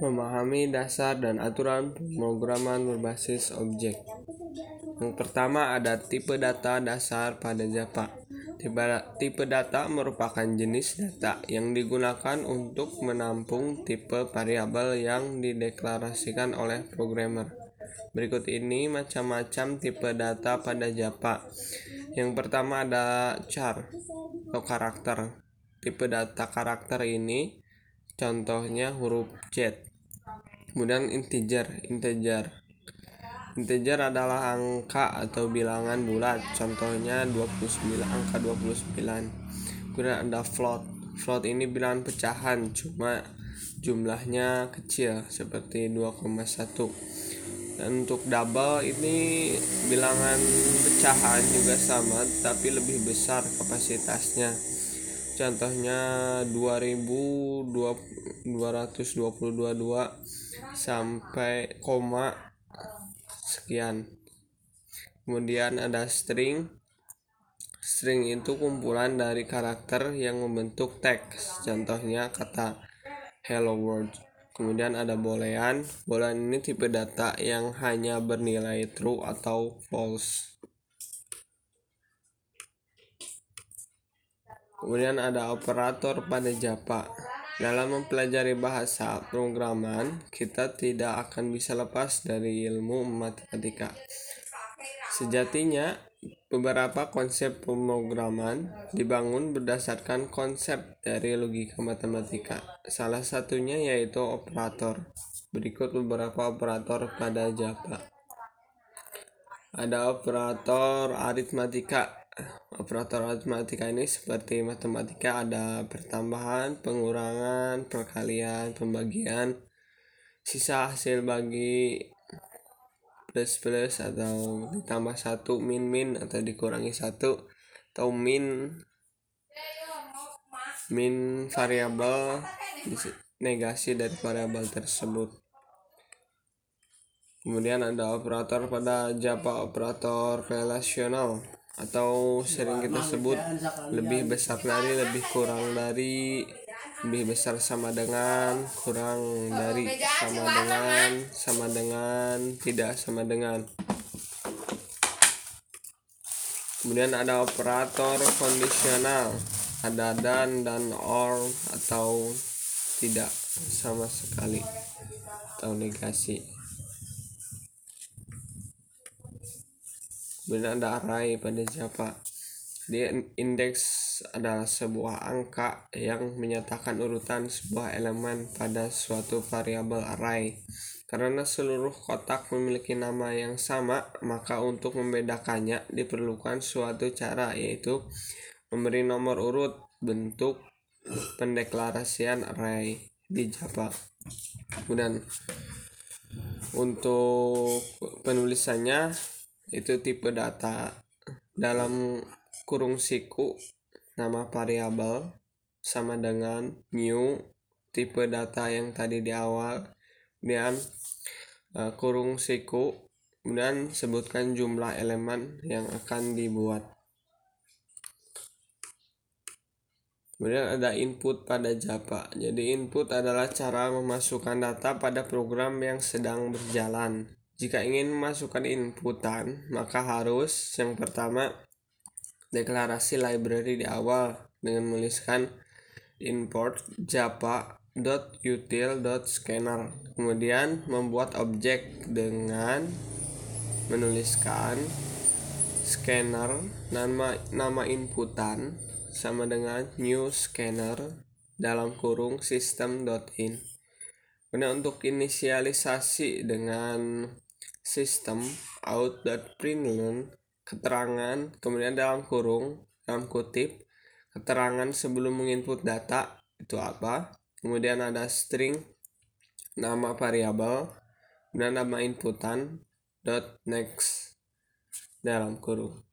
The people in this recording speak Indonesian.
memahami dasar dan aturan pemrograman berbasis objek. Yang pertama ada tipe data dasar pada Java. Tipe, tipe data merupakan jenis data yang digunakan untuk menampung tipe variabel yang dideklarasikan oleh programmer. Berikut ini macam-macam tipe data pada Java. Yang pertama ada char atau karakter. Tipe data karakter ini contohnya huruf Z. Kemudian integer, integer. Integer adalah angka atau bilangan bulat, contohnya 29 angka 29. Kemudian ada float. Float ini bilangan pecahan, cuma jumlahnya kecil seperti 2,1 dan untuk double ini bilangan pecahan juga sama tapi lebih besar kapasitasnya contohnya 2222 sampai koma sekian. Kemudian ada string. String itu kumpulan dari karakter yang membentuk teks. Contohnya kata hello world kemudian ada boolean boolean ini tipe data yang hanya bernilai true atau false kemudian ada operator pada Java dalam mempelajari bahasa pemrograman kita tidak akan bisa lepas dari ilmu matematika sejatinya Beberapa konsep pemrograman dibangun berdasarkan konsep dari logika matematika. Salah satunya yaitu operator. Berikut beberapa operator pada Java. Ada operator aritmatika. Operator aritmatika ini seperti matematika ada pertambahan, pengurangan, perkalian, pembagian, sisa hasil bagi plus plus atau ditambah satu min min atau dikurangi satu atau min min variabel negasi dari variabel tersebut. Kemudian ada operator pada Java operator relasional atau sering kita sebut lebih besar dari lebih kurang dari lebih besar sama dengan kurang dari sama dengan sama dengan tidak sama dengan. Kemudian ada operator kondisional ada dan dan or atau tidak sama sekali. Atau negasi kemudian ada array pada Java di indeks adalah sebuah angka yang menyatakan urutan sebuah elemen pada suatu variabel array. Karena seluruh kotak memiliki nama yang sama, maka untuk membedakannya diperlukan suatu cara yaitu memberi nomor urut bentuk pendeklarasian array di Java. Kemudian untuk penulisannya itu tipe data dalam kurung siku nama variabel sama dengan new tipe data yang tadi di awal kemudian uh, kurung siku kemudian sebutkan jumlah elemen yang akan dibuat. Kemudian ada input pada Java. Jadi input adalah cara memasukkan data pada program yang sedang berjalan jika ingin memasukkan inputan maka harus yang pertama deklarasi library di awal dengan menuliskan import java.util.scanner kemudian membuat objek dengan menuliskan scanner nama nama inputan sama dengan new scanner dalam kurung system.in kemudian untuk inisialisasi dengan sistem out.println keterangan kemudian dalam kurung dalam kutip keterangan sebelum menginput data itu apa kemudian ada string nama variabel dan nama inputan dot next dalam kurung